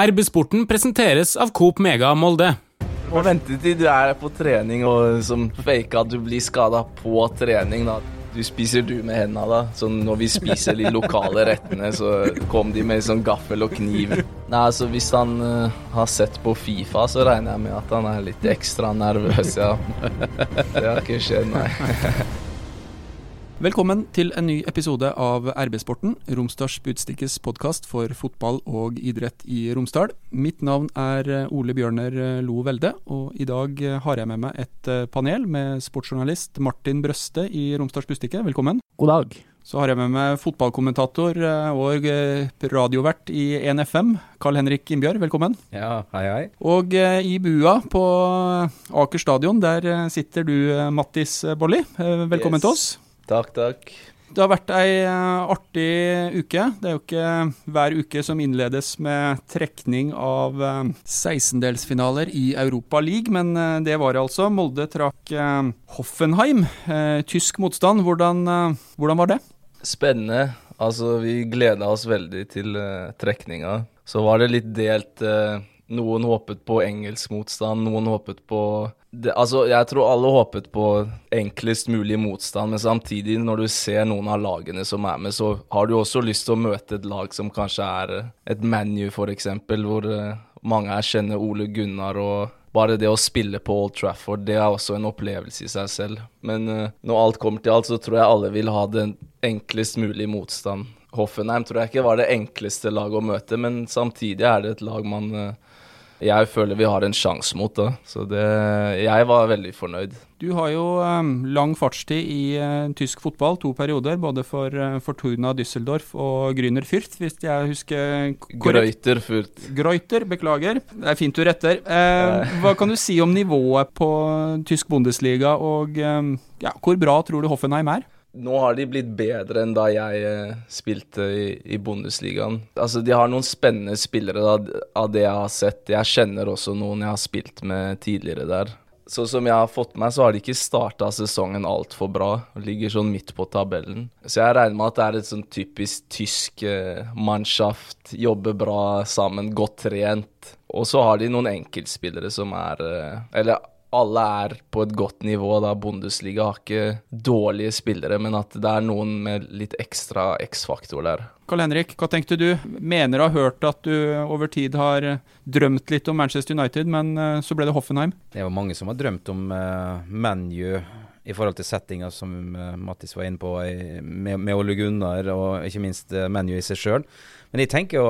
RB-sporten presenteres av Coop Mega Molde. Og vente til du er på trening og som fake at du blir skada på trening. da. Du spiser du med hendene, da. Så når vi spiser de lokale rettene, så kom de med sånn gaffel og kniv. Nei, altså Hvis han uh, har sett på Fifa, så regner jeg med at han er litt ekstra nervøs, ja. Det har ikke skjedd, nei. Velkommen til en ny episode av RB-sporten, Romsdals Budstikkes podkast for fotball og idrett i Romsdal. Mitt navn er eh, Ole Bjørner eh, Lo Velde, og i dag eh, har jeg med meg et panel med sportsjournalist Martin Brøste i Romsdals Budstikke. Velkommen. God dag. Så har jeg med meg fotballkommentator og radiovert i 1FM, Carl-Henrik Innbjørg. Velkommen. Ja, hei hei. Og i bua på Aker stadion, der sitter du, Mattis Bolli. Velkommen Yes. til oss. Takk, takk. Det har vært ei eh, artig uke. Det er jo ikke hver uke som innledes med trekning av eh, 16-delsfinaler i Europa League, men eh, det var det altså. Molde trakk eh, Hoffenheim. Eh, tysk motstand. Hvordan, eh, hvordan var det? Spennende. Altså, vi gleda oss veldig til trekninga. Så var det litt delt. Noen håpet på engelsk motstand, noen håpet på det, Altså, jeg tror alle håpet på enklest mulig motstand, men samtidig, når du ser noen av lagene som er med, så har du også lyst til å møte et lag som kanskje er et ManU, f.eks., hvor eh, mange her kjenner Ole Gunnar og bare det å spille på Old Trafford, det er også en opplevelse i seg selv. Men eh, når alt kommer til alt, så tror jeg alle vil ha den enklest mulig motstand. Hoffenheim tror jeg ikke var det enkleste laget å møte, men samtidig er det et lag man eh, jeg føler vi har en sjanse mot. det. Så det, jeg var veldig fornøyd. Du har jo eh, lang fartstid i eh, tysk fotball, to perioder. Både for uh, Fortuna Düsseldorf og Grüner Fürth, hvis jeg husker korrekt. Grøyter furt. Greuter, beklager. Det er fint du retter. Eh, hva kan du si om nivået på tysk Bundesliga, og eh, ja, hvor bra tror du Hoffenheim er? Nå har de blitt bedre enn da jeg eh, spilte i, i Bundesligaen. Altså, De har noen spennende spillere av, av det jeg har sett. Jeg kjenner også noen jeg har spilt med tidligere der. Så som jeg har fått med så har de ikke starta sesongen altfor bra. Ligger sånn midt på tabellen. Så jeg regner med at det er et sånn typisk tysk eh, mannschaft. Jobber bra sammen, godt trent. Og så har de noen enkeltspillere som er eh, Eller alle er på et godt nivå. da Bundesliga har ikke dårlige spillere, men at det er noen med litt ekstra X-faktor der. Karl Henrik, hva tenkte du? Mener du har hørt at du over tid har drømt litt om Manchester United, men eh, så ble det Hoffenheim. Det er jo mange som har drømt om uh, ManU i forhold til settinga som uh, Mattis var inne på, med, med Ole Gunnar og ikke minst uh, ManU i seg sjøl. Men jeg tenker jo,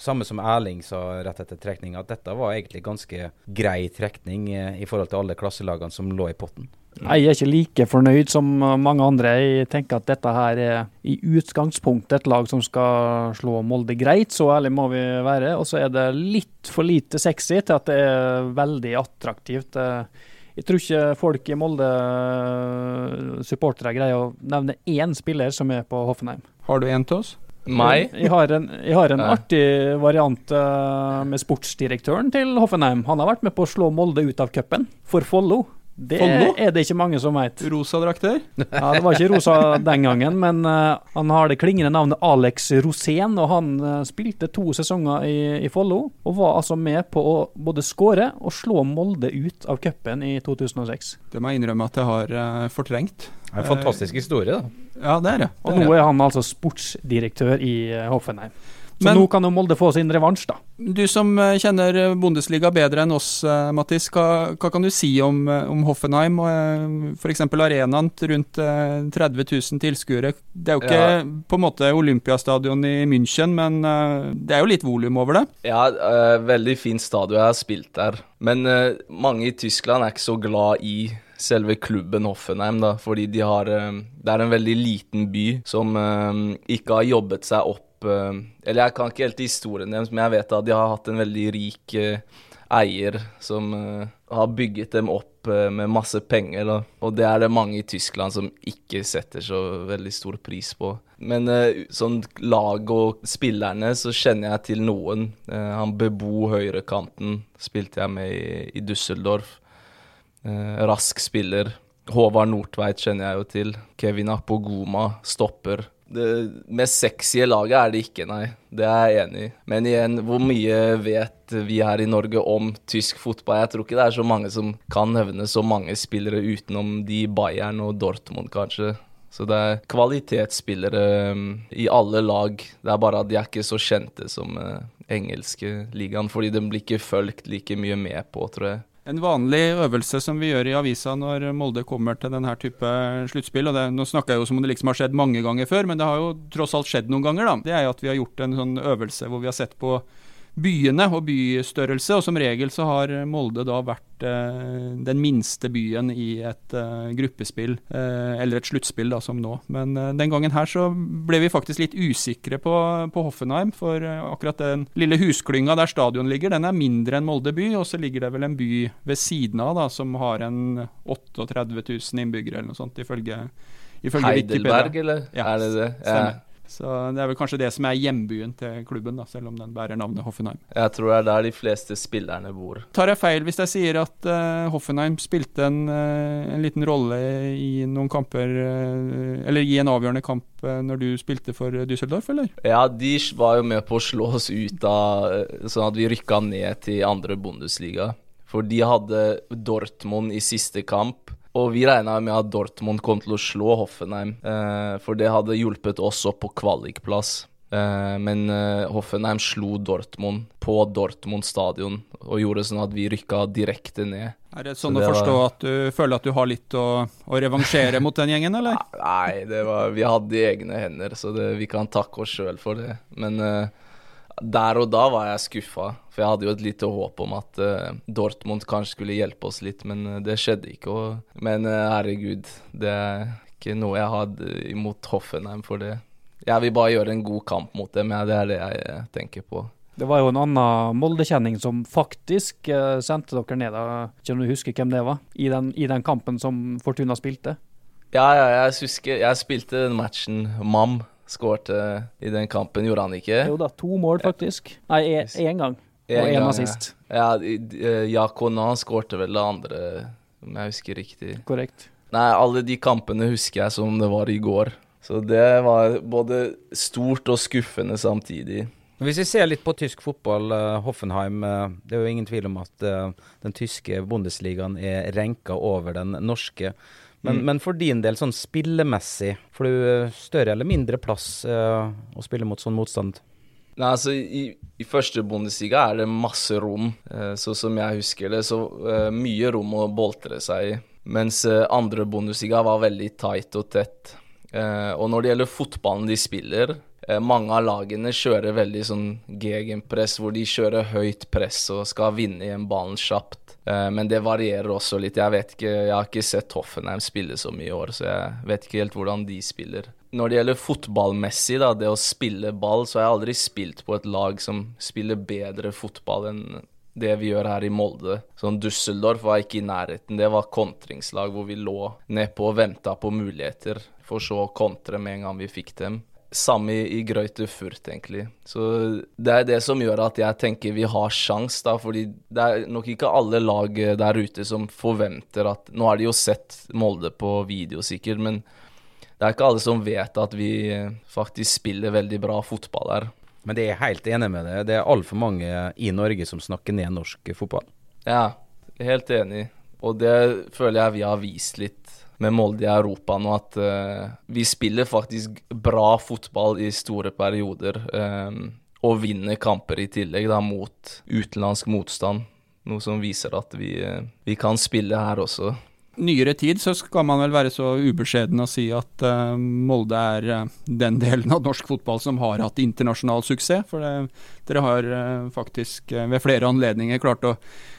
samme som Erling sa rett etter trekninga, at dette var egentlig ganske grei trekning uh, i forhold til alle klasselagene som lå i potten. Jeg er ikke like fornøyd som mange andre. Jeg tenker at dette her er i utgangspunktet et lag som skal slå Molde greit, så ærlig må vi være. Og så er det litt for lite sexy til at det er veldig attraktivt. Eh, Jeg tror ikke folk i Molde, eh, supportere, greier å nevne én spiller som er på Hoffenheim. Har du en til oss? Meg? Jeg har en, jeg har en artig variant eh, med sportsdirektøren til Hoffenheim. Han har vært med på å slå Molde ut av cupen for Follo. Det Follo? er det ikke mange som vet. Rosa drakter? Ja, det var ikke rosa den gangen, men uh, han har det klingende navnet Alex Rosén, og han uh, spilte to sesonger i, i Follo, og var altså med på å både skåre og slå Molde ut av cupen i 2006. Det må jeg innrømme at jeg har uh, fortrengt. Det er en fantastisk historie, da. Ja, det er det. Og det, er nå er han altså sportsdirektør i Hoffenheim. Så Men- nå kan jo Molde få sin revansj, da. Du som eh, kjenner Bundesliga bedre enn oss, eh, Mattis, hva, hva kan du si om, eh, om Hoffenheim og f.eks. arenaen til rundt eh, 30 000 tilskuere? Det er jo ikke Ja. på en måte Olympiastadion i München, men eh, det er jo litt volum over det. Ja, eh, veldig fin stadion. Jeg har spilt der. Men eh, mange i Tyskland er ikke så glad i selve klubben Hoffenheim, da, fordi de har eh, Det er en veldig liten by som eh, ikke har jobbet seg opp eh, Eller jeg kan ikke helt historien deres, men jeg vet at de har hatt en veldig rik eh, eier som eh, har bygget dem opp med masse penger. Og det er det mange i Tyskland som ikke setter så veldig stor pris på. Men sånn lag og spillerne så kjenner jeg til noen. Han Bebo høyrekanten spilte jeg med i, i Düsseldorf. Rask spiller. Håvard Nordtveit kjenner jeg jo til. Kevin Apogoma, stopper. Det mest sexy laget er det ikke, nei. Det er jeg enig i. Men igjen, hvor mye vet vi her i Norge om tysk fotball? Jeg tror ikke det er så mange som kan nevne så mange spillere utenom de Bayern og Dortmund, kanskje. Så det er kvalitetsspillere um, i alle lag. Det er bare at de er ikke så kjente som uh, engelske ligaen, fordi de blir ikke fulgt like mye med på, tror jeg. En vanlig øvelse som vi gjør i avisa når Molde kommer til denne type sluttspill, og det, nå snakker jeg jo som om det liksom har skjedd mange ganger før, men det har jo tross alt skjedd noen ganger, da. Det er jo at vi har gjort en sånn øvelse hvor vi har sett på byene og bystørrelse, og som regel så har Molde da vært eh, den minste byen i et eh, gruppespill, eh, eller et sluttspill da, som nå. Men eh, den gangen her så ble vi faktisk litt usikre på, på Hoffenheim, for eh, akkurat den lille husklynga der stadion ligger, den er mindre enn Molde by, og så ligger det vel en by ved siden av da, som har en 38 000 innbyggere eller noe sånt, ifølge, ifølge Heidelberg, Wikipedia. eller? Ja, er det det? Ja. Stemmer. Så det er vel kanskje det som er hjembyen til klubben, da, selv om den bærer navnet Hoffenheim. Jeg tror det er der de fleste spillerne bor. Tar jeg feil hvis jeg sier at uh, Hoffenheim spilte en, uh, en, liten rolle i noen kamper, uh, eller i en avgjørende kamp når du spilte for Düsseldorf, eller? Ja, de var jo med på å slå oss ut av Sånn at vi rykka ned til andre Bundesliga. For de hadde Dortmund i siste kamp. Og vi regna med at Dortmund kom til å slå Hoffenheim, eh, for det hadde hjulpet oss opp på kvalikplass. Eh, men eh, Hoffenheim slo Dortmund på Dortmund stadion og gjorde sånn at vi rykka direkte ned. Er det sånn så det å forstå var... at du føler at du har litt å, å revansjere mot den gjengen, eller? Nei, var, vi hadde egne hender, så det, vi kan takke oss sjøl for det. Men uh, der og da var jeg skuffa, for jeg hadde jo et lite håp om at uh, Dortmund kanskje skulle hjelpe oss litt, men uh, det skjedde ikke. Og, men uh, herregud, det er ikke noe jeg hadde imot Hoffenheim for det. Jeg vil bare gjøre en god kamp mot dem, ja, det er det jeg tenker på. Det var jo en annen Molde-kjenning som faktisk sendte dere ned, da. ikke om du husker hvem det var, i den, i den kampen som Fortuna spilte? Ja, ja, jeg husker Jeg spilte den matchen MAM skårte i den kampen, gjorde han ikke? Jo da, to mål faktisk. Nei, én gang. En og én assist. Ja, ja Jakona skårte vel det andre, om jeg husker riktig. Korrekt. Nei, alle de kampene husker jeg som det var i går. Så det var både stort og skuffende samtidig. Hvis vi ser litt på tysk fotball, uh, Hoffenheim. Uh, det er jo ingen tvil om at den tyske Bundesligaen er renka over den norske. Men, mm. men, for din del, sånn spillemessig, får du større eller mindre plass uh, å spille mot sånn motstand? Nei, altså i, i første Bundesliga er det masse rom, uh, så som jeg husker det. Så uh, mye rom å boltre seg i. Mens andre Bundesliga var veldig tight og tett. og når det gjelder fotballen de spiller, mange av lagene kjører veldig sånn gegenpress, hvor de kjører høyt press og skal vinne igjen ballen kjapt. Eh, men det varierer også litt. Jeg vet ikke, jeg har ikke sett Hoffenheim spille så mye i år, så jeg vet ikke helt hvordan de spiller. Når det gjelder fotballmessig, da, det å spille ball, så har jeg aldri spilt på et lag som spiller bedre fotball enn det vi gjør her i Molde. Sånn Dusseldorf var ikke i nærheten. Det var kontringslag hvor vi lå nedpå og venta på muligheter, for så å kontre med en gang vi fikk dem. Samme i, i Grøyte Furt, egentlig. Så det er det som gjør at jeg tenker vi har sjans, da. Fordi det er nok ikke alle lag der ute som forventer at Nå har de jo sett Molde på video, sikkert, men det er ikke alle som vet at vi faktisk spiller veldig bra fotball her. Men det er jeg helt enig med deg. Det er altfor mange i Norge som snakker ned norsk fotball. Ja, helt enig. Og det føler jeg vi har vist litt med Molde i Europa nå at uh, vi spiller faktisk bra fotball i store perioder. Um, og vinner kamper i tillegg da mot utenlandsk motstand. Noe som viser at vi, uh, vi kan spille her også. Nyere tid så skal man vel være så ubeskjeden å si at uh, Molde er den delen av norsk fotball som har hatt internasjonal suksess. For det, dere har faktisk ved flere anledninger klart å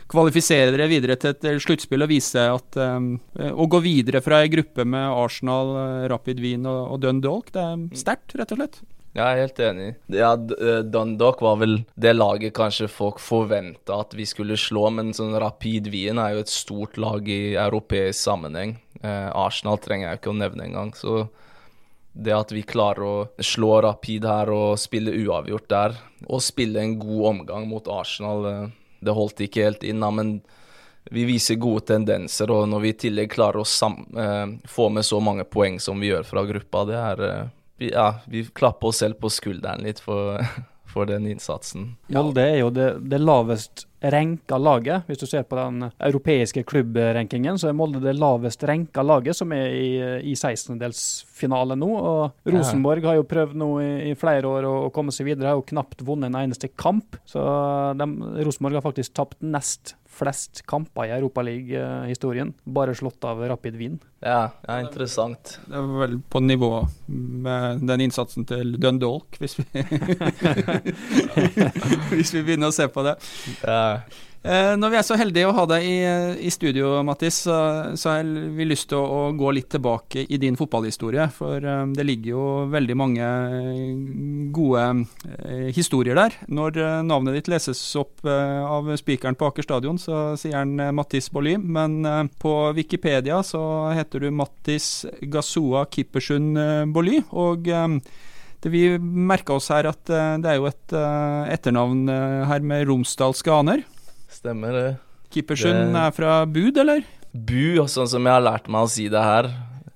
kvalifisere dere videre til et sluttspill og vise at Å gå videre fra ei gruppe med Arsenal, Rapid Wien og, og Dundalk, det er sterkt, rett og slett. Jeg er helt enig. Ja, Dundalk var vel det laget kanskje folk forventa at vi skulle slå, men sånn Rapid Wien er jo et stort lag i europeisk sammenheng. Eh, Arsenal trenger jeg ikke å nevne engang. Så det at vi klarer å slå Rapid her og spille uavgjort der, og spille en god omgang mot Arsenal det holdt ikke helt inn, men vi viser gode tendenser. Og når vi i tillegg klarer å eh, få med så mange poeng som vi gjør fra gruppa, det er, eh, ja, vi klapper oss selv på skulderen litt for, for den innsatsen. Molde er jo det, det lavest renka laget. Hvis du ser på den europeiske klubbrankingen, så er Molde det lavest renka laget som er i, i 16-delsfinale nå. Og Rosenborg har jo prøvd nå i, i flere år å, å, komme seg videre, har jo knapt vunnet en eneste kamp. Så de, Rosenborg har faktisk tapt nest flest kamper i Europaliga-historien. Bare slått av Rapid Wien. Ja, ja, interessant. Det er vel på nivå med den innsatsen til Dundalk, hvis vi Hvis vi begynner å se på det. Ja. Eh, når vi er så heldige å ha deg i, i studio, Mattis, så, så, har vi lyst til å, å, gå litt tilbake i din fotballhistorie. For eh, det ligger jo veldig mange gode eh, historier der. Når eh, navnet ditt leses opp eh, av spikeren på Aker stadion, så sier han eh, Mattis Bolly. Men på Wikipedia så heter du Mattis Gasua Kippersund Bolly. Og det vi merka oss her at det er jo et etternavn her med romsdalske aner. Stemmer det. Keepersund er fra Bud, eller? Bu, sånn som jeg har lært meg å si det her.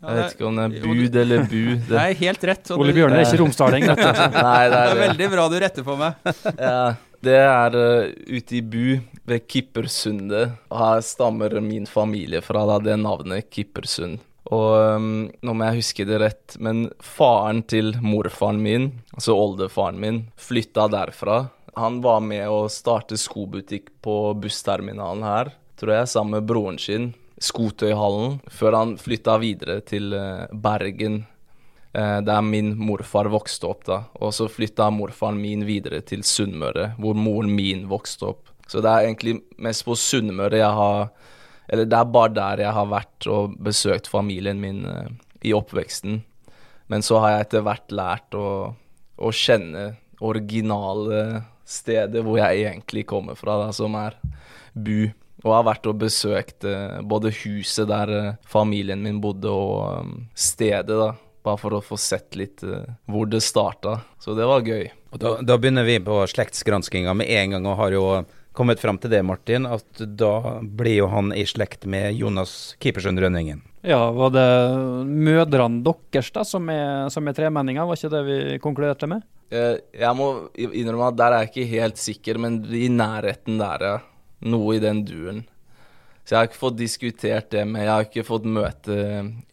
Jeg vet ikke om det er bud eller bu. Det er helt rett. Ole Bjørner er ikke romsdaling, Nei, det er, det veldig bra du retter på meg. ja, det er uh, ute i Bu, ved Kippersundet. Her stammer min familie fra, da, det navnet Kippersund. Og um, nå må jeg huske det rett, men faren til morfaren min, altså oldefaren min, flytta derfra han var med å starte skobutikk på bussterminalen her, tror jeg, sammen med broren sin, Skotøyhallen, før han flytta videre til uh, Bergen, uh, der min morfar vokste opp. da. Og så flytta morfaren min videre til Sunnmøre, hvor moren min vokste opp. Så det er egentlig mest på Sunnmøre jeg har Eller det er bare der jeg har vært og besøkt familien min uh, i oppveksten. Men så har jeg etter hvert lært å, å kjenne originale stedet hvor jeg egentlig kommer fra, da, som er Bu. Og har vært og besøkt uh, både huset der uh, familien min bodde, og um, stedet, da. Bare for å få sett litt uh, hvor det starta. Så det var gøy. Og da, da begynner vi på slektsgranskinga med en gang, og har jo kommet fram til det, Martin, at da blir jo han i slekt med Jonas Keepersund Rønningen. Ja, var det mødrene deres da som er, som er tremenninger, var ikke det vi konkluderte med? Eh, jeg må innrømme at der er jeg ikke helt sikker, men i nærheten der, ja. Noe i den duren. Så jeg har ikke fått diskutert det med Jeg har ikke fått møte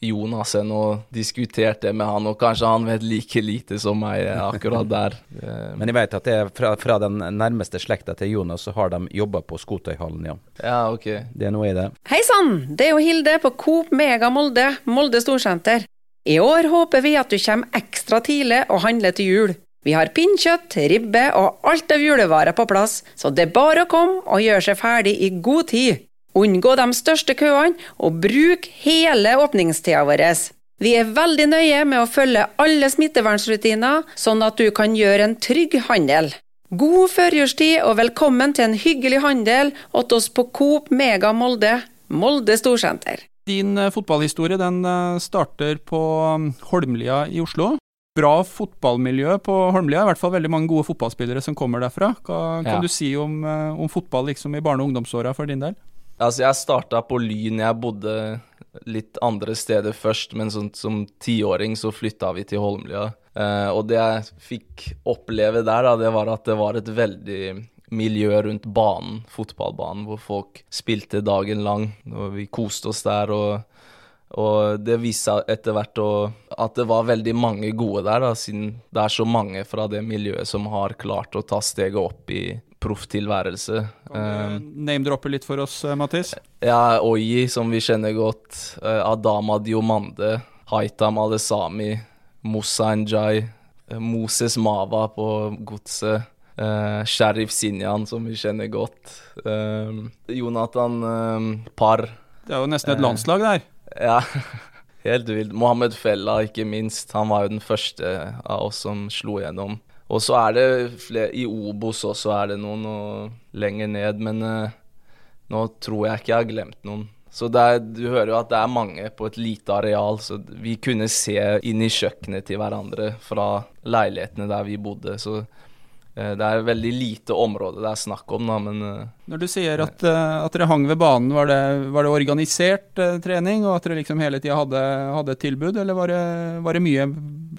Jonas ennå og diskutert det med han, og kanskje han vet like lite som meg akkurat der. Eh, men jeg vet at det er fra, fra den nærmeste slekta til Jonas, så har de jobba på Skotøyhallen, ja. Ja, ok. Det er noe i det. Hei sann, det er jo Hilde på Coop Mega Molde, Molde Storsenter. I år håper vi at du kommer ekstra tidlig og handler til jul. Vi har pinnkjøtt, ribbe og alt av julevarer på plass, så det er bare å komme og gjøre seg ferdig i god tid. Unngå de største køene, og bruk hele åpningstida vår. Vi er veldig nøye med å følge alle smittevernrutiner, sånn at du kan gjøre en trygg handel. God førjulstid og velkommen til en hyggelig handel hos oss på Coop Mega Molde, Molde Storsenter. Din eh, fotballhistorie den eh, starter på um, Holmlia i Oslo bra fotballmiljø på Holmlia. I hvert fall veldig mange gode fotballspillere som kommer derfra. Hva kan ja. du si om, eh, om, fotball liksom i barne- og ungdomsåra for din del? Altså, jeg starta på Lyn. Jeg bodde litt andre steder først, men sånn, som tiåring så flytta vi til Holmlia. Eh, og det jeg fikk oppleve der, da, det var at det var et veldig miljø rundt banen, fotballbanen, hvor folk spilte dagen lang. Og vi koste oss der. og og det viste seg etter hvert at det var veldig mange gode der, da, siden det er så mange fra det miljøet som har klart å ta steget opp i profftilværelse. Um, name-droppe litt for oss, eh, Mathis? Ja, Oyi, som vi kjenner godt. Uh, Adama Diomande. Haitam Alesami. Musa Njay. Uh, Moses Mava på godset. Uh, Sheriff Sinjan, som vi kjenner godt. Uh, Jonathan uh, Parr. Det er jo nesten et landslag der. Ja, helt vilt. Mohammed Fella, ikke minst. Han var jo den første av oss som slo gjennom. Og så er det flere I Obos også er det noen og lenger ned, men uh, nå tror jeg ikke jeg har glemt noen. Så er, du hører jo at det er mange på et lite areal, så vi kunne se inn i kjøkkenet til hverandre fra leilighetene der vi bodde. Så det er veldig lite område det er snakk om, da, men eh, Når du sier at, eh, at dere hang ved banen, var det, var det organisert trening, og at dere liksom hele tida hadde, hadde, et tilbud, eller var det, var det mye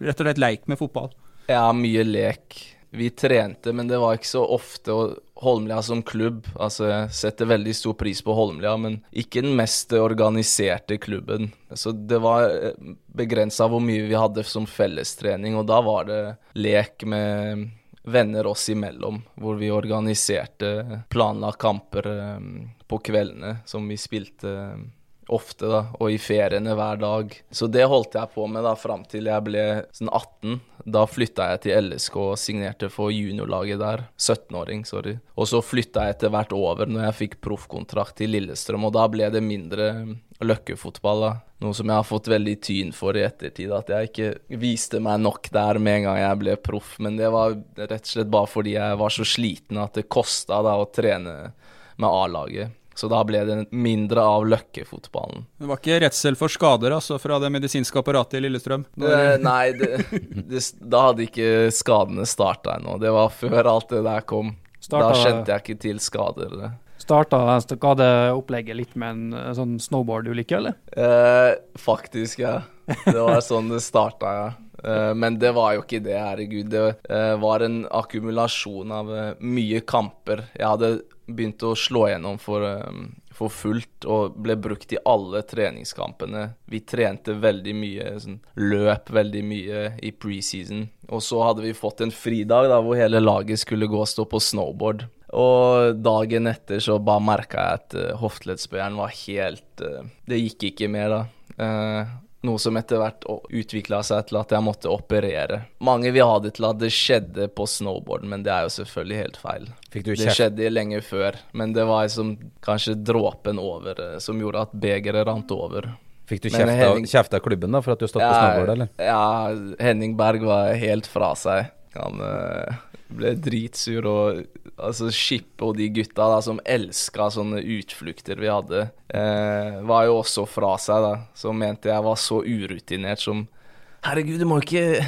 rett og slett leik med fotball? Ja, mye lek. Vi trente, men det var ikke så ofte. Og Holmlia som klubb, altså jeg setter veldig stor pris på Holmlia, men ikke den mest organiserte klubben. Så det var begrensa hvor mye vi hadde som fellestrening, og da var det lek med venner oss imellom, hvor vi organiserte planla kamper på kveldene som vi spilte ofte, da, og i feriene hver dag. Så det holdt jeg på med da fram til jeg ble sånn 18. Da flytta jeg til LSK og signerte for juniorlaget der. 17-åring, sorry. Og så flytta jeg etter hvert over når jeg fikk proffkontrakt til Lillestrøm, og da ble det mindre løkkefotball, da. Noe som jeg har fått veldig tyn for i ettertid, at jeg ikke viste meg nok der med en gang jeg ble proff. Men det var rett og slett bare fordi jeg var så sliten at det kosta da å trene med A-laget. Så da ble det mindre av løkkefotballen. Det var ikke redsel for skader altså, fra det medisinske apparatet i Lillestrøm? Eh, nei, det, det, da hadde ikke skadene starta ennå. Det var før alt det der kom. Starta, da kjente jeg ikke til skader. Starta skadeopplegget litt med en eh, sånn snowboard-ulykke, eller? Eh, faktisk, ja. Det var sånn det starta, ja. Eh, men det var jo ikke det, herregud. Det eh, var en akkumulasjon av mye kamper. Jeg hadde begynt å slå gjennom for, um, for, fullt og ble brukt i alle treningskampene. Vi trente veldig mye, sånn, løp veldig mye i preseason. Og så hadde vi fått en fridag da, hvor hele laget skulle gå og stå på snowboard. Og dagen etter så bare merka jeg at uh, hofteleddsbøyeren var helt uh, Det gikk ikke mer, da. Uh, noe som etter hvert utvikla seg til at jeg måtte operere. Mange vil ha det til at det skjedde på snowboarden, men det er jo selvfølgelig helt feil. det skjedde lenge før, men det var liksom kanskje dråpen over eh, som gjorde at begeret rant over. Fikk du kjeft av klubben da for at du har stått ja, på snowboard, eller? Ja, Henning Berg var helt fra seg. Han øh, ble dritsur og altså Skip og de gutta da, som elska sånne utflukter vi hadde, eh, var jo også fra seg, da. Så mente jeg var så urutinert som Herregud, du må ikke,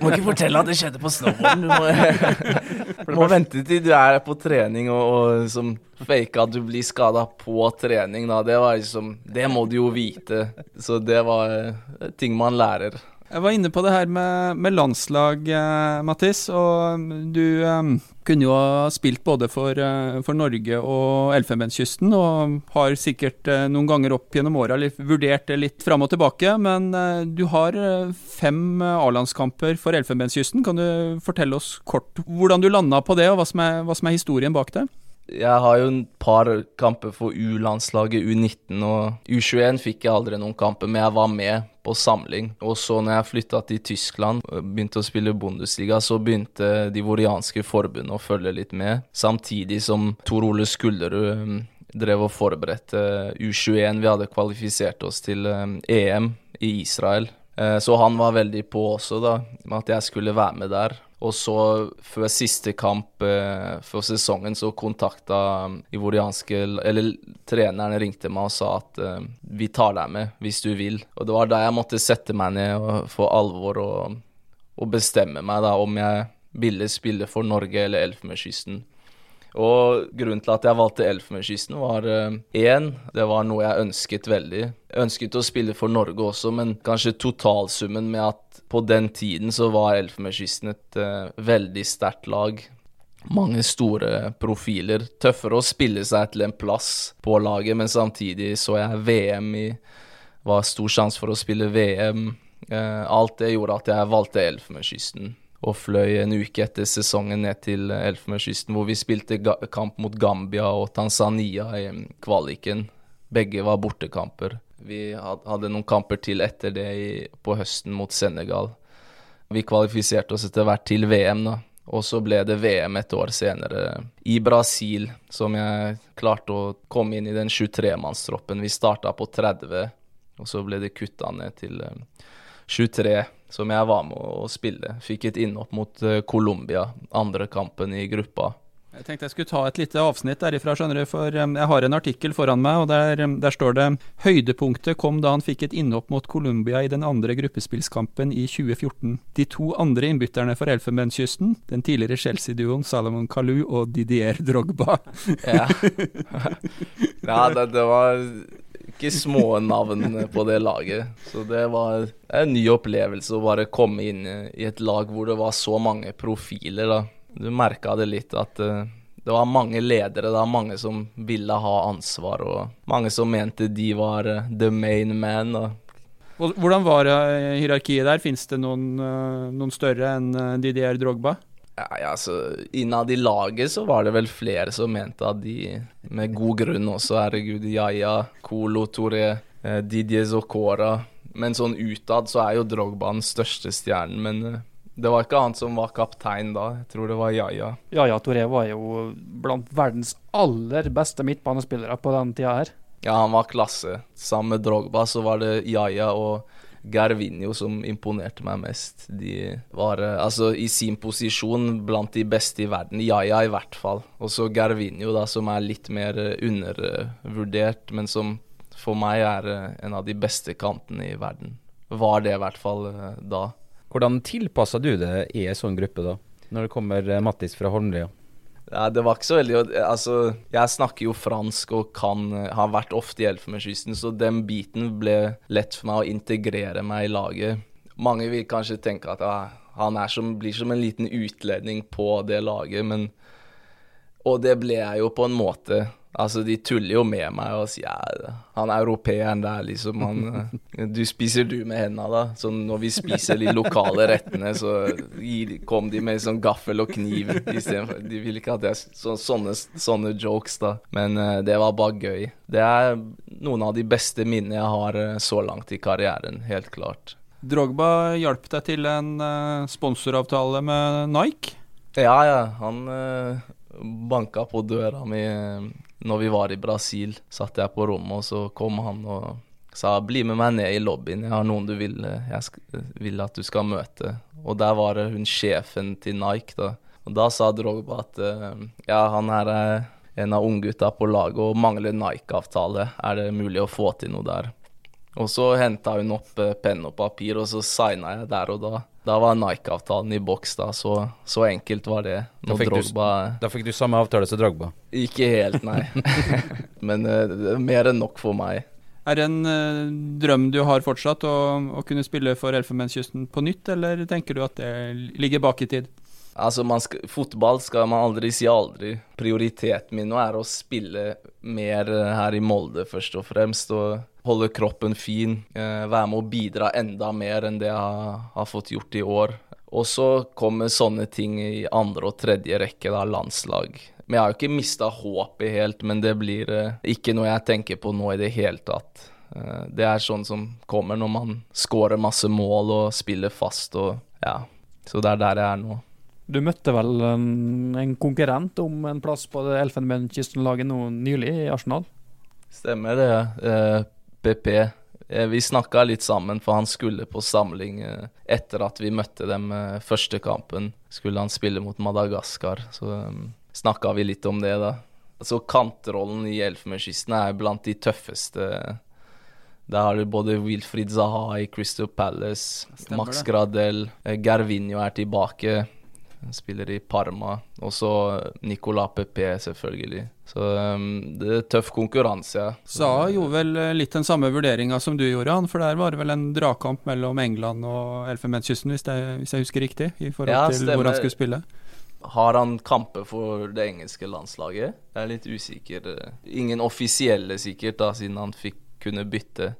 må ikke fortelle at det skjedde på snowboarden. Du må, må vente til du er på trening og, og som fake at du blir skada på trening. Da. Det var liksom Det må du jo vite. Så det var eh, ting man lærer. Jeg var inne på det her med, med landslag, eh, Mattis. Og du eh, kunne jo ha spilt både for, eh, for Norge og Elfenbenskysten, og har sikkert eh, noen ganger opp gjennom åra vurdert det litt fram og tilbake. Men eh, du har eh, fem A-landskamper for Elfenbenskysten. Kan du fortelle oss kort hvordan du landa på det, og hva som er, hva som er historien bak det? Jeg har jo et par kamper for U-landslaget, U19 og U21 fikk jeg aldri noen kamper, men jeg var med på samling. Og så når jeg flytta til Tyskland, begynte å spille Bundesliga, så begynte de vorianske forbundene å følge litt med, samtidig som Tor Ole Skullerud um, drev og forberedte U21. Vi hadde kvalifisert oss til um, EM i Israel. Eh, så han var veldig på også, da, med at jeg skulle være med der. Og så, før siste kamp eh, før sesongen, så kontakta um, ivorianske Eller treneren ringte meg og sa at eh, vi tar deg med hvis du vil. Og det var da jeg måtte sette meg ned og få alvor og, og bestemme meg da om jeg ville spille for Norge eller Elfenbenskysten. Og grunnen til at jeg valgte Elfenbenskysten, var én, uh, det var noe jeg ønsket veldig. Jeg ønsket å spille for Norge også, men kanskje totalsummen med at på den tiden så var Elfenbenskysten et uh, veldig sterkt lag. Mange store profiler. Tøffere å spille seg til en plass på laget, men samtidig så jeg VM i Var stor sjanse for å spille VM. Uh, eh, alt det gjorde at jeg valgte Elfenbenskysten og fløy en uke etter sesongen ned til Elfenbenskysten, hvor vi spilte kamp mot Gambia og Tanzania i kvaliken. Begge var bortekamper. Vi hadde noen kamper til etter det på høsten mot Senegal. Vi kvalifiserte oss etter hvert til VM, da. Og så ble det VM et år senere i Brasil, som jeg klarte å komme inn i den 23-mannstroppen. Vi starta på 30, og så ble det kutta ned til 23 eh, som jeg var med å spille. Fikk et innhopp mot uh, Colombia, andre kampen i gruppa. Jeg tenkte jeg skulle ta et lite avsnitt derifra, skjønner du, for um, jeg har en artikkel foran meg, og der, um, der, står det høydepunktet kom da han fikk et innhopp mot Colombia i den andre gruppespillskampen i 2014. De to andre innbytterne for Elfenbenskysten, den tidligere Chelsea-duoen Salomon Kalou og Didier Drogba. ja, ja det, det var ikke små navn på det laget. Så det var en ny opplevelse å bare komme inn i et lag hvor det var så mange profiler. da. Du merka det litt at uh, det var mange ledere, da, mange som ville ha ansvar, og mange som mente de var uh, the main man. da. Hvordan var hierarkiet der? Fins det noen, noen, større enn Didier Drogba? Ja, altså, Innad i laget så var det vel flere som mente at de, med god grunn også, herregud, Yaya, Colo Toré, eh, Didier Zocora Men sånn utad så er jo Drogba den største stjernen, men eh, det var ikke han som var kaptein da, jeg tror det var Yaya. Yaya Toré var jo blant verdens aller beste midtbanespillere på den tida her. Ja, han var klasse. Sammen med Drogba så var det Yaya og Garvinho som imponerte meg mest. De var eh, altså i sin posisjon blant de beste i verden. Jaja i hvert fall. Og så Garvinho, da, som er litt mer eh, undervurdert, men som for meg er eh, en av de beste kantene i verden. Var det i hvert fall da. Hvordan tilpasser du det i en sånn gruppe, da? Når det kommer Mattis fra Holmlia? Ja, det var ikke så veldig Altså, jeg snakker jo fransk og kan Har vært ofte i Elfenbenskysten, så den biten ble lett for meg å integrere meg i laget. Mange vil kanskje tenke at ja, han som, blir som en liten utledning på det laget, men Og det ble jeg jo på en måte. Altså, de tuller jo med meg og sier ja, han europeeren der, liksom, han Du spiser du med hendene, da? Så når vi spiser de lokale rettene, så kom de med sånn gaffel og kniv istedenfor. De ville ikke at jeg så, sånne, sånne, jokes, da. Men uh, det var bare gøy. Det er noen av de beste minnene jeg har uh, så langt i karrieren, helt klart. Drogba hjalp deg til en uh, sponsoravtale med Nike? Ja, ja. Han banka på døra mi når vi var i Brasil, satt jeg på rommet, og så kom han og sa 'bli med meg ned i lobbyen, jeg har noen du vil, jeg vil at du skal møte'. Og der var det hun sjefen til Nike, da. Og da sa Drogba at ja, han her er en av unggutta på laget og mangler Nike-avtale. Er det mulig å få til noe der? Og så henta hun opp eh, penn og papir, og så signa jeg der og da. Da var Nike-avtalen i boks, da. Så, så, enkelt var det. Da fikk, Drogba, du, da fikk, du, samme avtale som Drogba? Ikke helt, nei. Men uh, mer enn nok for meg. Er det en uh, drøm du har fortsatt, å, å kunne spille for Elfenbenskysten på nytt, eller tenker du at det ligger bak i tid? Altså, skal, Fotball skal man aldri si aldri. Prioriteten min nå er å spille mer her i Molde, først og fremst. og holde kroppen fin, eh, være med å bidra enda mer enn det jeg har, har fått gjort i år. Og så kommer sånne ting i andre og tredje rekke, da, landslag. Men jeg har jo ikke mista håpet helt, men det blir eh, ikke noe jeg tenker på nå i det hele tatt. Eh, det er sånn som kommer når man scorer masse mål og spiller fast og ja. Så det er der jeg er nå. Du møtte vel en, en konkurrent om en plass på Elfenbenskysten-laget nå nylig, i Arsenal? Stemmer det. Eh, PP. Eh, vi snakka litt sammen, for han skulle på samling eh, etter at vi møtte dem eh, første kampen. Skulle han spille mot Madagaskar, så eh, snakka vi litt om det, da. Altså Kantrollen i Elfenbenskysten er blant de tøffeste. Der har du både Wilfried Zaha i Crystal Palace, Stemmer Max Gradel, Gervinho er tilbake. Spiller i Parma. Og så Nicolas Pepe, selvfølgelig. Så um, det er tøff konkurranse. Ja. Sa gjorde vel eh, litt den samme vurderinga som du gjorde, han. For der var det vel en dragkamp mellom England og Elfenbenskysten, hvis, hvis, jeg husker riktig? I forhold ja, til hvor han skulle spille. Har han kamper for det engelske landslaget? Jeg er litt usikker. Ingen offisielle, sikkert, da, siden han fikk kunne bytte.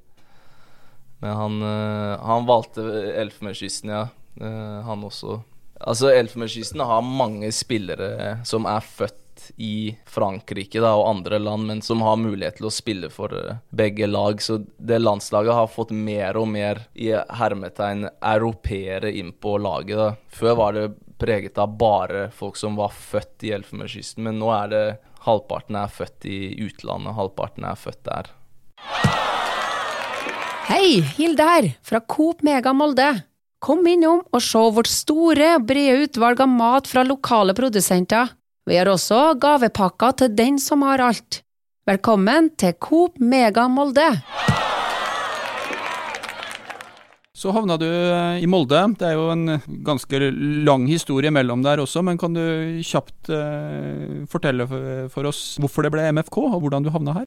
Men han, uh, han valgte Elfenbenskysten, ja. Uh, han også. Altså, Elfenbenskysten har mange spillere som er født i Frankrike da, og andre land, men som har mulighet til å spille for uh, begge lag. Så det landslaget har fått mer og mer i hermetegn europeere inn på laget. Da. Før var det preget av bare folk som var født i Elfenbenskysten, men nå er det halvparten er født i utlandet, halvparten er født der. Hei, Hilde her, fra Coop Mega Molde. Kom innom og se vårt store brede utvalg av mat fra lokale produsenter. Vi har også gavepakker til den som har alt. Velkommen til Coop Mega Molde! Så havna du eh, i Molde. Det er jo en ganske lang historie mellom der også, men kan du kjapt uh, fortelle for, for, oss hvorfor det ble MFK, og hvordan du havna her?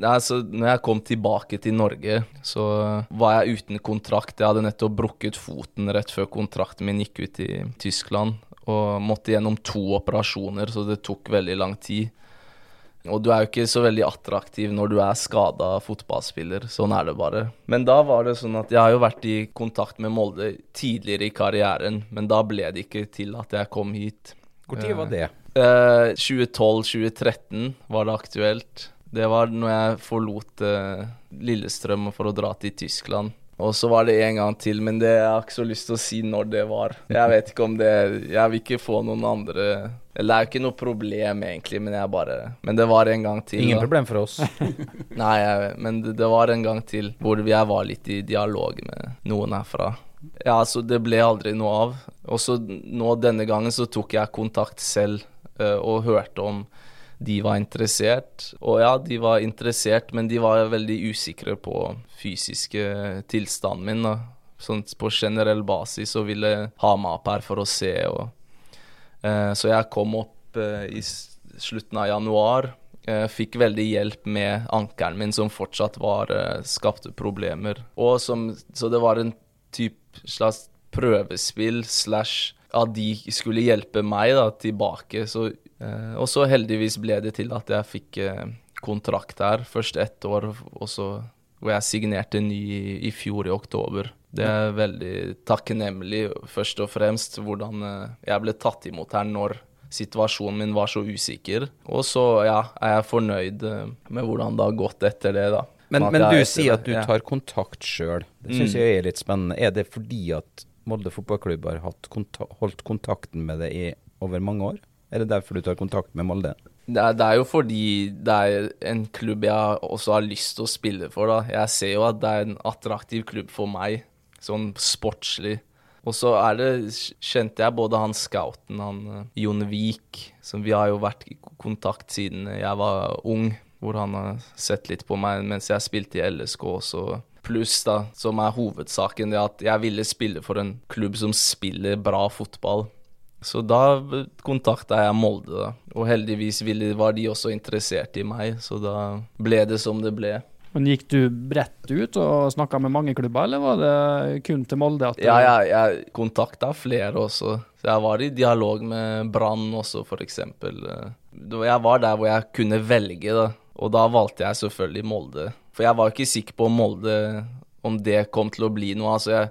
Nei, så når jeg kom tilbake til Norge, så var jeg uten kontrakt. Jeg hadde nettopp brukket foten rett før kontrakten min gikk ut i Tyskland. Og måtte gjennom to operasjoner, så det tok veldig lang tid. Og du er jo ikke så veldig attraktiv når du er skada fotballspiller. Sånn er det bare. Men da var det sånn at jeg har jo vært i kontakt med Molde tidligere i karrieren, men da ble det ikke til at jeg kom hit. Når var det? Eh, 2012-2013 var det aktuelt. Det var når jeg forlot eh, Lillestrøm for å dra til Tyskland. Og så var det en gang til, men det, jeg har ikke så lyst til å si når det var. Jeg vet ikke om det Jeg vil ikke få noen andre Eller det er jo ikke noe problem, egentlig, men jeg bare Men det var en gang til. Ingen da. problem for oss. Nei, jeg, men det, det var en gang til hvor jeg var litt i dialog med noen herfra. Ja, så det ble aldri noe av. Og så nå denne gangen så tok jeg kontakt selv uh, og hørte om de var interessert. Og ja, de var interessert, men de var veldig usikre på fysiske tilstanden min. da. Sånn på generell basis og ville ha meg opp her for å se. Og, eh, så jeg kom opp eh, i slutten av januar. Eh, fikk veldig hjelp med ankelen min, som fortsatt var eh, skapte problemer. Og som, så det var en typ slags prøvespill slash at de skulle hjelpe meg da, tilbake. Så, og så heldigvis ble det til at jeg fikk eh, kontrakt her. Først ett år, og så hvor jeg signerte ny i, i fjor i oktober. Det er veldig takknemlig, først og fremst, hvordan eh, jeg ble tatt imot her når situasjonen min var så usikker. Og så, ja, er jeg fornøyd eh, med hvordan det har gått etter det, da. Men, men du sier at du tar kontakt sjøl. Det syns Mm. jeg er litt spennende. Er det fordi at Molde fotballklubb har hatt konta holdt kontakten med deg i over mange år? Er det derfor du tar kontakt med Molde? Det er, det er jo fordi det er en klubb jeg også har lyst til å spille for. da. Jeg ser jo at det er en attraktiv klubb for meg, sånn sportslig. Og så er det, kjente jeg både han scouten, han eh, Jon Vik, som vi har jo vært i kontakt siden jeg var ung, hvor han har sett litt på meg mens jeg spilte i LSK også. Pluss, da, som er hovedsaken, det at jeg ville spille for en klubb som spiller bra fotball. Så da kontakta jeg Molde, da. Og heldigvis ville, var de også interessert i meg, så da ble det som det ble. Men Gikk du bredt ut og snakka med mange klubber, eller var det kun til Molde? du- Ja, jeg, jeg kontakta flere også. Så jeg var i dialog med Brann også, eksempel. Jeg var der hvor jeg kunne velge, da. Og da valgte jeg selvfølgelig Molde. For jeg var ikke sikker på om Molde Om det kom til å bli noe. Altså, jeg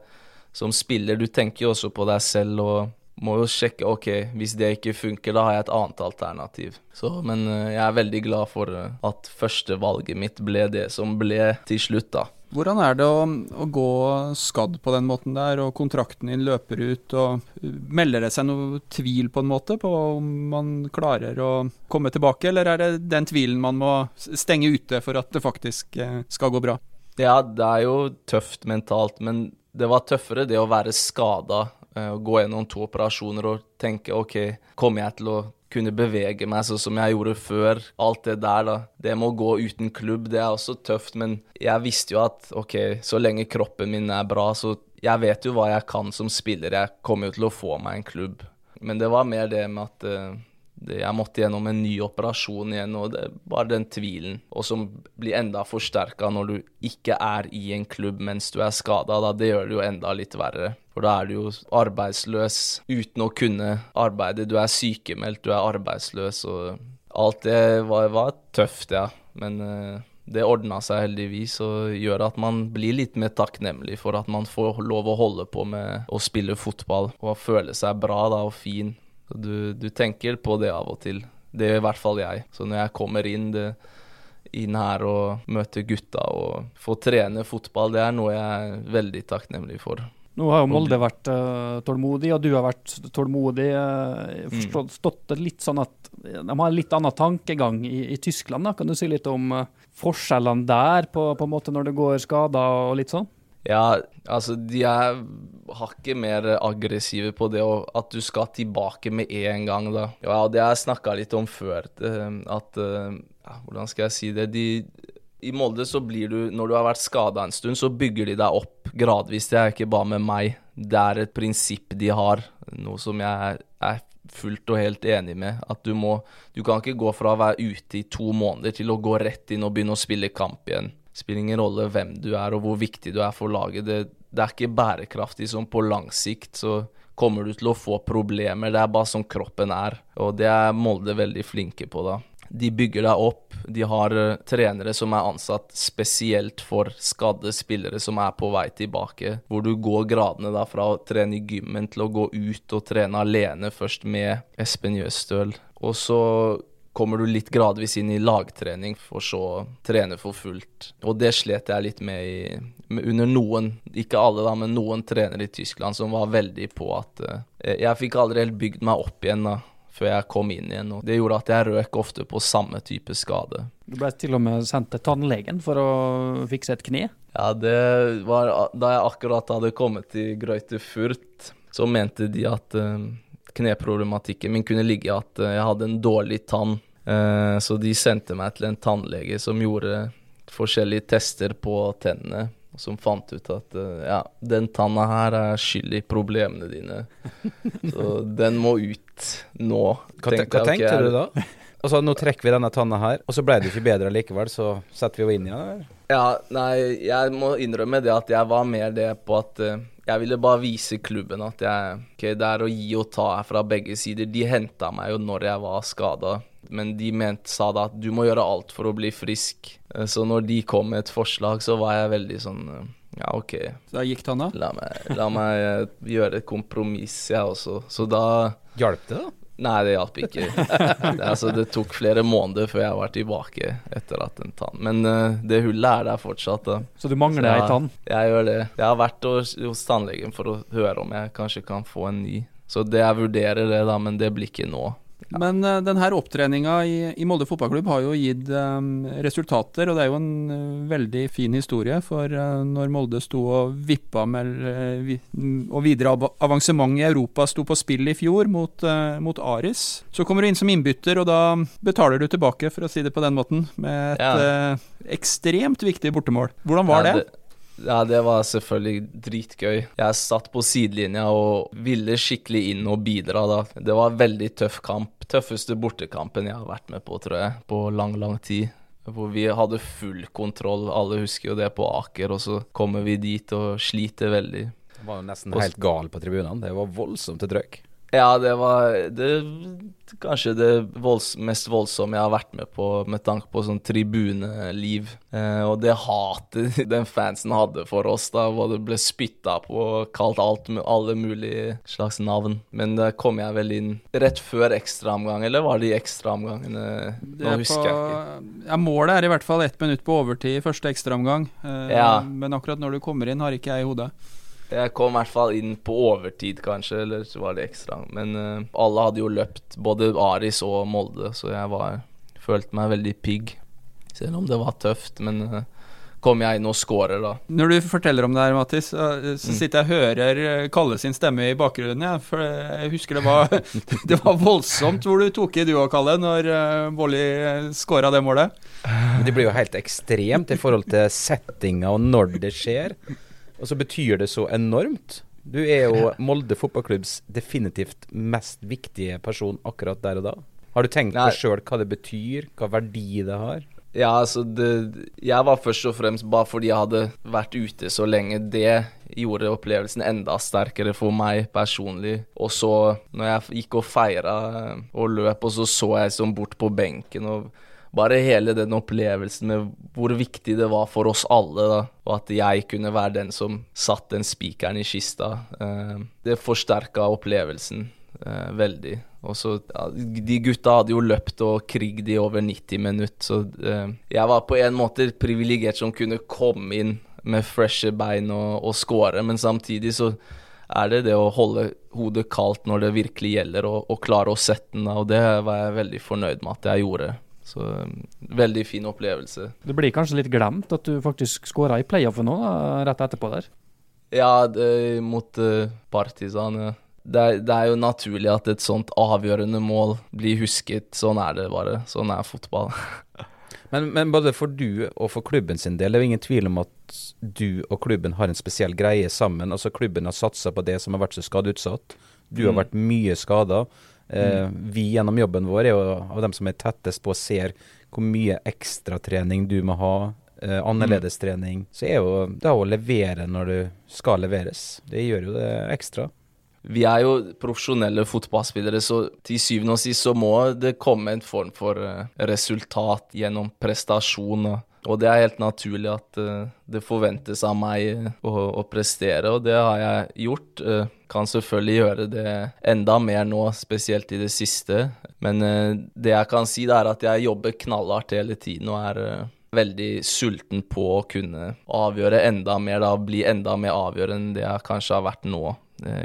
som spiller, du tenker jo også på deg selv og må jo sjekke OK, hvis det ikke funker, da har jeg et annet alternativ. Så, men eh, jeg er veldig glad for eh, at førstevalget mitt ble det som ble til slutt, da. Hvordan er det å, å gå skadd på den måten der, og kontrakten din løper ut, og melder det seg noe tvil på en måte på om man klarer å komme tilbake, eller er det den tvilen man må stenge ute for at det faktisk eh, skal gå bra? Ja, det er jo tøft mentalt, men det var tøffere det å være skada, å gå gjennom to operasjoner og tenke OK, kommer jeg til å kunne bevege meg sånn som jeg gjorde før? Alt det der, da. Det med å gå uten klubb, det er også tøft, men jeg visste jo at OK, så lenge kroppen min er bra, så jeg vet jo hva jeg kan som spiller. Jeg kommer jo til å få meg en klubb. Men det var mer det med at eh, det, jeg måtte gjennom en ny operasjon igjen, og det var den tvilen. Og som blir enda forsterka når du ikke er i en klubb mens du er skada. Det gjør det jo enda litt verre. For da er du jo arbeidsløs uten å kunne arbeide. Du er sykemeldt, du er arbeidsløs, og alt det var, var tøft, ja. Men uh, det ordna seg heldigvis og gjør at man blir litt mer takknemlig for at man får lov å holde på med å spille fotball og føle seg bra da, og fin. Du, du tenker på det av og til. Det gjør i hvert fall jeg. Så når jeg kommer inn, det, inn her og møter gutta og får trene fotball, det er noe jeg er veldig takknemlig for. Nå har jo Molde vært uh, tålmodig, og du har vært tålmodig. Uh, forstått det litt sånn at de har en litt annen tankegang i, i Tyskland. da. Kan du si litt om uh, forskjellene der, på, på en måte når det går skader og litt sånn? Ja, altså de er hakket mer aggressive på det og at du skal tilbake med en gang, da. Ja, det har jeg snakka litt om før, eh, at eh, ja, Hvordan skal jeg si det? De, I Molde så blir du Når du har vært skada en stund, så bygger de deg opp gradvis. Det er ikke bare med meg. Det er et prinsipp de har, noe som jeg er fullt og helt enig med. At du må Du kan ikke gå fra å være ute i to måneder til å gå rett inn og begynne å spille kamp igjen. Spiller ingen rolle hvem du er og hvor viktig du er for laget. Det, det er ikke bærekraftig sånn på lang sikt. Så kommer du til å få problemer. Det er bare sånn kroppen er. Og det er Molde veldig flinke på, da. De bygger deg opp. De har uh, trenere som er ansatt spesielt for skadde spillere som er på vei tilbake. Hvor du går gradene da fra å trene i gymmen til å gå ut og trene alene, først med Espen Jøstøl. Og så kommer du litt gradvis inn i lagtrening, for så å trene for fullt. Og det slet jeg litt med, i, med under noen, ikke alle da, men noen trenere i Tyskland som var veldig på at uh, Jeg fikk aldri helt bygd meg opp igjen da, før jeg kom inn igjen. og Det gjorde at jeg røk ofte på samme type skade. Du ble til og med sendt til tannlegen for å fikse et kne? Ja, det var da jeg akkurat hadde kommet til Grøyte Furt, så mente de at uh, kneproblematikken min kunne ligge i at uh, jeg hadde en dårlig tann. Uh, så de sendte meg til en tannlege som gjorde forskjellige tester på tennene. Som fant ut at uh, ja, den tanna her er skyld i problemene dine. Så den må ut nå. Hva, te hva tenkte jeg, du da? Altså, nå trekker vi denne tanna her, og så ble det ikke bedre likevel, så setter vi henne inn igjen? Eller? Ja, nei, jeg må innrømme det at jeg var mer det på at jeg ville bare vise klubben at jeg okay, det er å gi og ta fra begge sider. De henta meg jo når jeg var skada, men de mente, sa da at du må gjøre alt for å bli frisk. Uh, så når de kom med et forslag, så var jeg veldig sånn uh, ja, OK. Så da gikk tanna? La meg, la meg gjøre et kompromiss, jeg også. Så da Hjalp det, da? Nei, det hjalp ikke. Det, altså, det tok flere måneder før jeg var tilbake etter at en tann. Men uh, det hullet er der fortsatt. Da. Så du mangler ei tann? Jeg gjør det. Jeg har vært hos, hos tannlegen for å høre om jeg kanskje kan få en ny. Så det jeg vurderer det, da, men det blir ikke nå. Ja. Men uh, denne opptreninga i, i, Molde fotballklubb har jo gitt um, resultater, og det er jo en uh, veldig fin historie. For uh, når Molde sto og vippa med vi, og videre av avansement i Europa sto på spill i fjor mot, mot, Aris, så kommer du inn som innbytter, og da betaler du tilbake, for å si det på den måten, med et ja. ekstremt viktig bortemål. Hvordan var ja, det? det ja, det var selvfølgelig dritgøy. Jeg satt på sidelinja og ville skikkelig inn og bidra da. Det var en veldig tøff kamp. Tøffeste bortekampen jeg har vært med på, tror jeg, på lang, lang tid. Hvor vi hadde full kontroll. Alle husker jo det på Aker, og så kommer vi dit og sliter veldig. Det var jo nesten helt gal på tribunene. Det var voldsomt til trøkk. Ja, det var det, kanskje det volds, mest voldsomme jeg har vært med på med tanke på sånn tribuneliv. Eh, og det hatet den fansen hadde for oss, da, hvor det ble spytta på og kalt alt, alle mulige slags navn. Men da kom jeg vel inn rett før ekstraomgang, eller var det i ekstraomgangene? Nå husker jeg ikke. Ja, målet er i hvert fall ett minutt på overtid i første ekstraomgang. Eh, ja. Men akkurat når du kommer inn, har ikke jeg i hodet. Jeg kom i hvert fall inn på overtid, kanskje, eller så var det ekstra. Men uh, alle hadde jo løpt, både Aris og Molde, så jeg var, følte meg veldig pigg. Selv om det var tøft, men uh, kom jeg inn og scorer, da. Når du forteller om det her, Mattis, så mm. sitter jeg og hører eh, Kalle sin stemme i bakgrunnen. Ja, for jeg husker det var, det var voldsomt hvor du tok i du og Kalle, når uh, Bolly scora det målet. Det blir jo helt ekstremt i forhold til settinga og når det skjer. Og så betyr det så enormt. Du er jo Molde fotballklubbs definitivt mest viktige person akkurat der og da. Har du tenkt Nei. på sjøl hva det betyr, hva verdi det har? Ja, altså det, Jeg var først og fremst bare fordi jeg hadde vært ute så lenge. Det gjorde opplevelsen enda sterkere for meg personlig. Og så, når jeg gikk og feira og løp, og så så jeg sånn bort på benken og bare hele den opplevelsen med hvor viktig det var for oss alle, da, og at jeg kunne være den som satt den spikeren i kista, eh, det forsterka opplevelsen eh, veldig. Og så, ja, De gutta hadde jo løpt og krigd i over 90 minutter, så eh, jeg var på en måte privilegert som kunne komme inn med freshe bein og, og score, men samtidig så er det det å holde hodet kaldt når det virkelig gjelder, og, og klare å sette den, og det var jeg veldig fornøyd med at jeg gjorde. Så um, veldig fin opplevelse. Det blir kanskje litt glemt at du faktisk skåra i playoffen nå, rett etterpå der? Ja, det, mot uh, Partisan. Ja. Det, er, det, er jo naturlig at et sånt avgjørende mål blir husket. Sånn er det bare. Sånn er fotball. men, men, både for du og for klubben sin del, det er jo ingen tvil om at du og klubben har en spesiell greie sammen. Altså Klubben har satsa på det som har vært så skadeutsatt. Du har mm. vært mye skada. Eh, vi gjennom jobben vår er jo av dem som er tettest på og ser hvor mye ekstratrening du må ha. Eh, Annerledestrening. Så er jo det å levere når du skal leveres. Det gjør jo det ekstra. Vi er jo profesjonelle fotballspillere, så til syvende og sist så må det komme en form for eh, resultat gjennom prestasjon. da. Og det er helt naturlig at eh, det forventes av meg eh, å, å prestere, og det har jeg gjort. Eh, kan selvfølgelig gjøre det enda mer nå, spesielt i det siste. Men det jeg kan si, er at jeg jobber knallhardt hele tiden og er veldig sulten på å kunne avgjøre enda mer, da, bli enda mer avgjørende enn det jeg kanskje har vært nå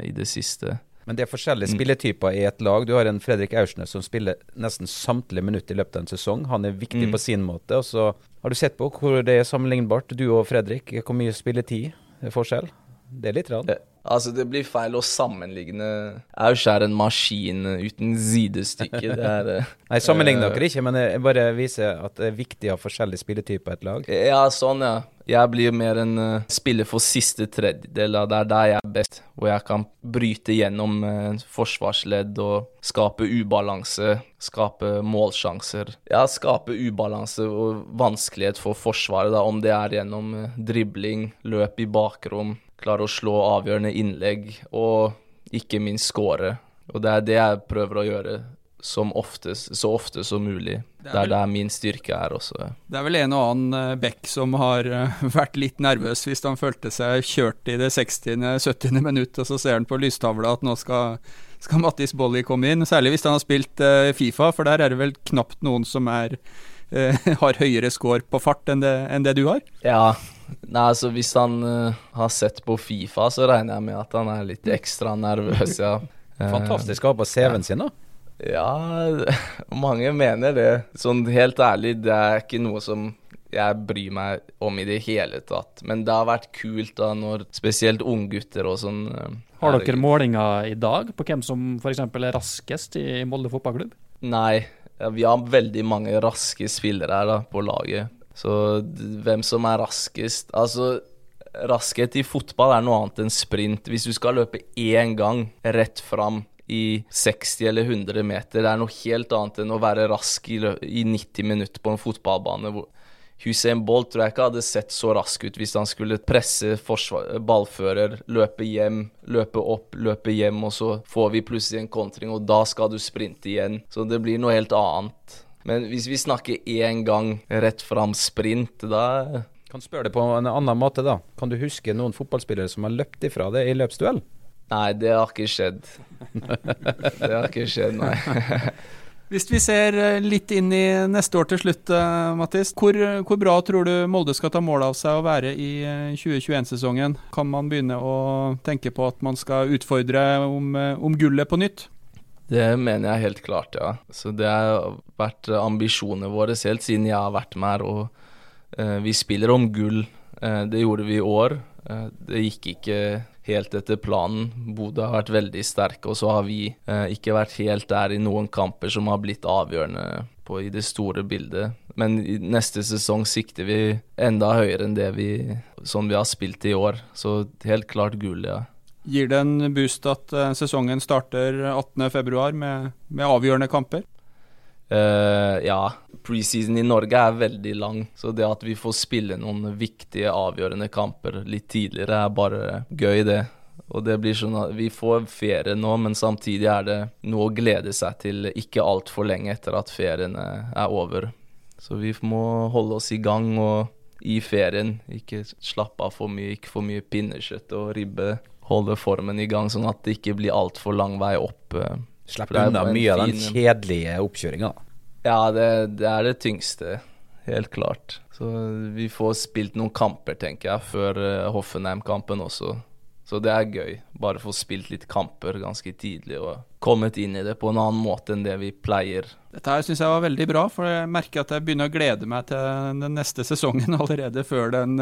i det siste. Men det er forskjellige spilletyper i et lag. Du har en Fredrik Aursnes som spiller nesten samtlige minutter i løpet av en sesong. Han er viktig Mm. på sin måte. Og så har du sett på hvor det er sammenlignbart, du og Fredrik. Hvor mye spilletid er forskjell? Det er litt. Rann. Eh, Altså, det blir feil å sammenligne Aush er en maskin uten sidestykke. Det er eh, Nei, sammenligner eh, dere ikke, men jeg bare viser at det er viktig å ha forskjellige spilletyper i et lag. Ja, sånn, ja. Jeg blir mer en uh, spiller for siste tredjedel. Det er der jeg er best. Hvor jeg kan bryte gjennom uh, forsvarsledd og skape ubalanse. Skape målsjanser. Ja, skape ubalanse og vanskelighet for Forsvaret, da, om det er gjennom uh, dribling, løp i bakrom, klare å slå avgjørende innlegg og ikke minst skåre. Og det er det jeg prøver å gjøre som oftest, så ofte som mulig. Det er Det er der min styrke er også. ja. Det er vel en og annen eh, Beck som har eh, vært litt nervøs hvis han følte seg kjørt i det 60.-70. minutt, og så ser han på lystavla at nå skal, skal Mattis Bolli komme inn. Særlig hvis han har spilt eh, Fifa, for der er det vel knapt noen som er har høyere score på fart enn det, enn det du har. Ja. Nei, altså hvis han har sett på Fifa, så regner jeg med at han er litt ekstra nervøs, ja. Fantastisk å ha på CV-en sin, da. Ja, mange mener det. Sånn helt ærlig, det er ikke noe som jeg bryr meg om i det hele tatt. Men det har vært kult da når spesielt unggutter og sånn eh, Har dere målinger i dag på hvem som f.eks. er raskest i Molde fotballklubb? Nei, vi har veldig mange raske spillere her da, på laget. Så hvem som er raskest Altså, raskhet i fotball er noe annet enn sprint. Hvis du skal løpe én gang rett fram i 60 eller 100 meter, det er noe helt annet enn å være rask i, i 90 minutter på en fotballbane. Hussein Bolt tror jeg ikke hadde sett så rask ut hvis han skulle presse ballfører, løpe hjem, løpe opp, løpe hjem, og så får vi plutselig en kontring, og da skal du sprinte igjen. Så det blir noe helt annet. Men hvis vi snakker én gang rett fram sprint, da Kan spørre det på en annen måte, da. Kan du huske noen fotballspillere som har løpt ifra det i løpsduell? Nei, det har ikke skjedd. Det har ikke skjedd, nei. Hvis vi ser eh, litt inn i neste år til slutt, eh, Mattis. Hvor, hvor bra tror du Molde skal ta mål av seg å være i eh, 2021-sesongen? Kan man begynne å tenke på at man skal utfordre om, eh, om gullet på nytt? Det mener jeg helt klart, ja. Så det har vært ambisjonene våre helt siden jeg har vært med her. Og eh, vi spiller om gull. Eh, det gjorde vi i år. Eh, det gikk ikke helt etter planen. Bodø har vært veldig sterke, og så har vi eh, ikke vært helt der i noen kamper som har blitt avgjørende på, i det store bildet. Men i neste sesong sikter vi enda høyere enn det vi, sånn vi har spilt i år. Så helt klart gull, ja. Gir det en boost at eh, sesongen starter 18.2 med, med avgjørende kamper? Eh, ja, preseason i Norge er veldig lang, så det at vi får spille noen viktige, avgjørende kamper litt tidligere, er bare gøy, det. Og det blir sånn at vi får ferie nå, men samtidig er det noe å glede seg til ikke altfor lenge etter at ferien er er over. Så vi må holde oss i gang og i ferien, ikke slappe av for mye, ikke for mye pinnekjøtt og ribbe. Holde formen i gang, sånn at det ikke blir altfor lang vei opp. eh. Slipp unna mye av den kjedelige oppkjøringa. Ja, det, det er det tyngste. Helt klart. Så vi får spilt noen kamper, tenker jeg, før eh, Hoffenheim-kampen også. Så det er gøy. Bare få spilt litt kamper ganske tidlig og kommet inn i det på en annen måte enn det vi pleier. Dette her syns jeg var veldig bra, for jeg merker at jeg begynner å glede meg til den neste sesongen allerede før den,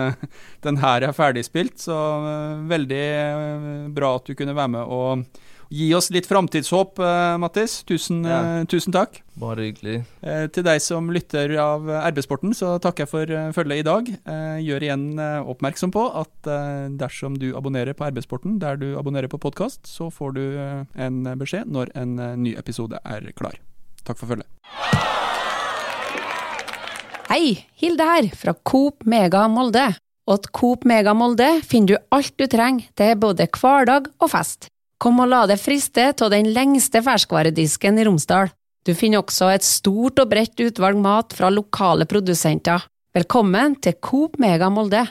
den her er ferdigspilt. Så eh, veldig eh, bra at du kunne være med og gi oss litt framtidshåp, eh, Mattis. Tusen, Ja. eh, tusen takk. Bare hyggelig. Eh, til deg som lytter av RB-sporten, så takker jeg for følget i dag. Eh, gjør igjen oppmerksom på at dersom du abonnerer på RB-sporten der du abonnerer på podkast, så får du en beskjed når en ny episode er klar. Takk for følget. Hei, Hilde her, fra Coop Mega Molde. Og at Coop Mega Molde finner du alt du trenger til både hverdag og fest. Kom og la deg friste av den lengste ferskvaredisken i Romsdal. Du finner også et stort og bredt utvalg mat fra lokale produsenter. Velkommen til Coop Mega Molde.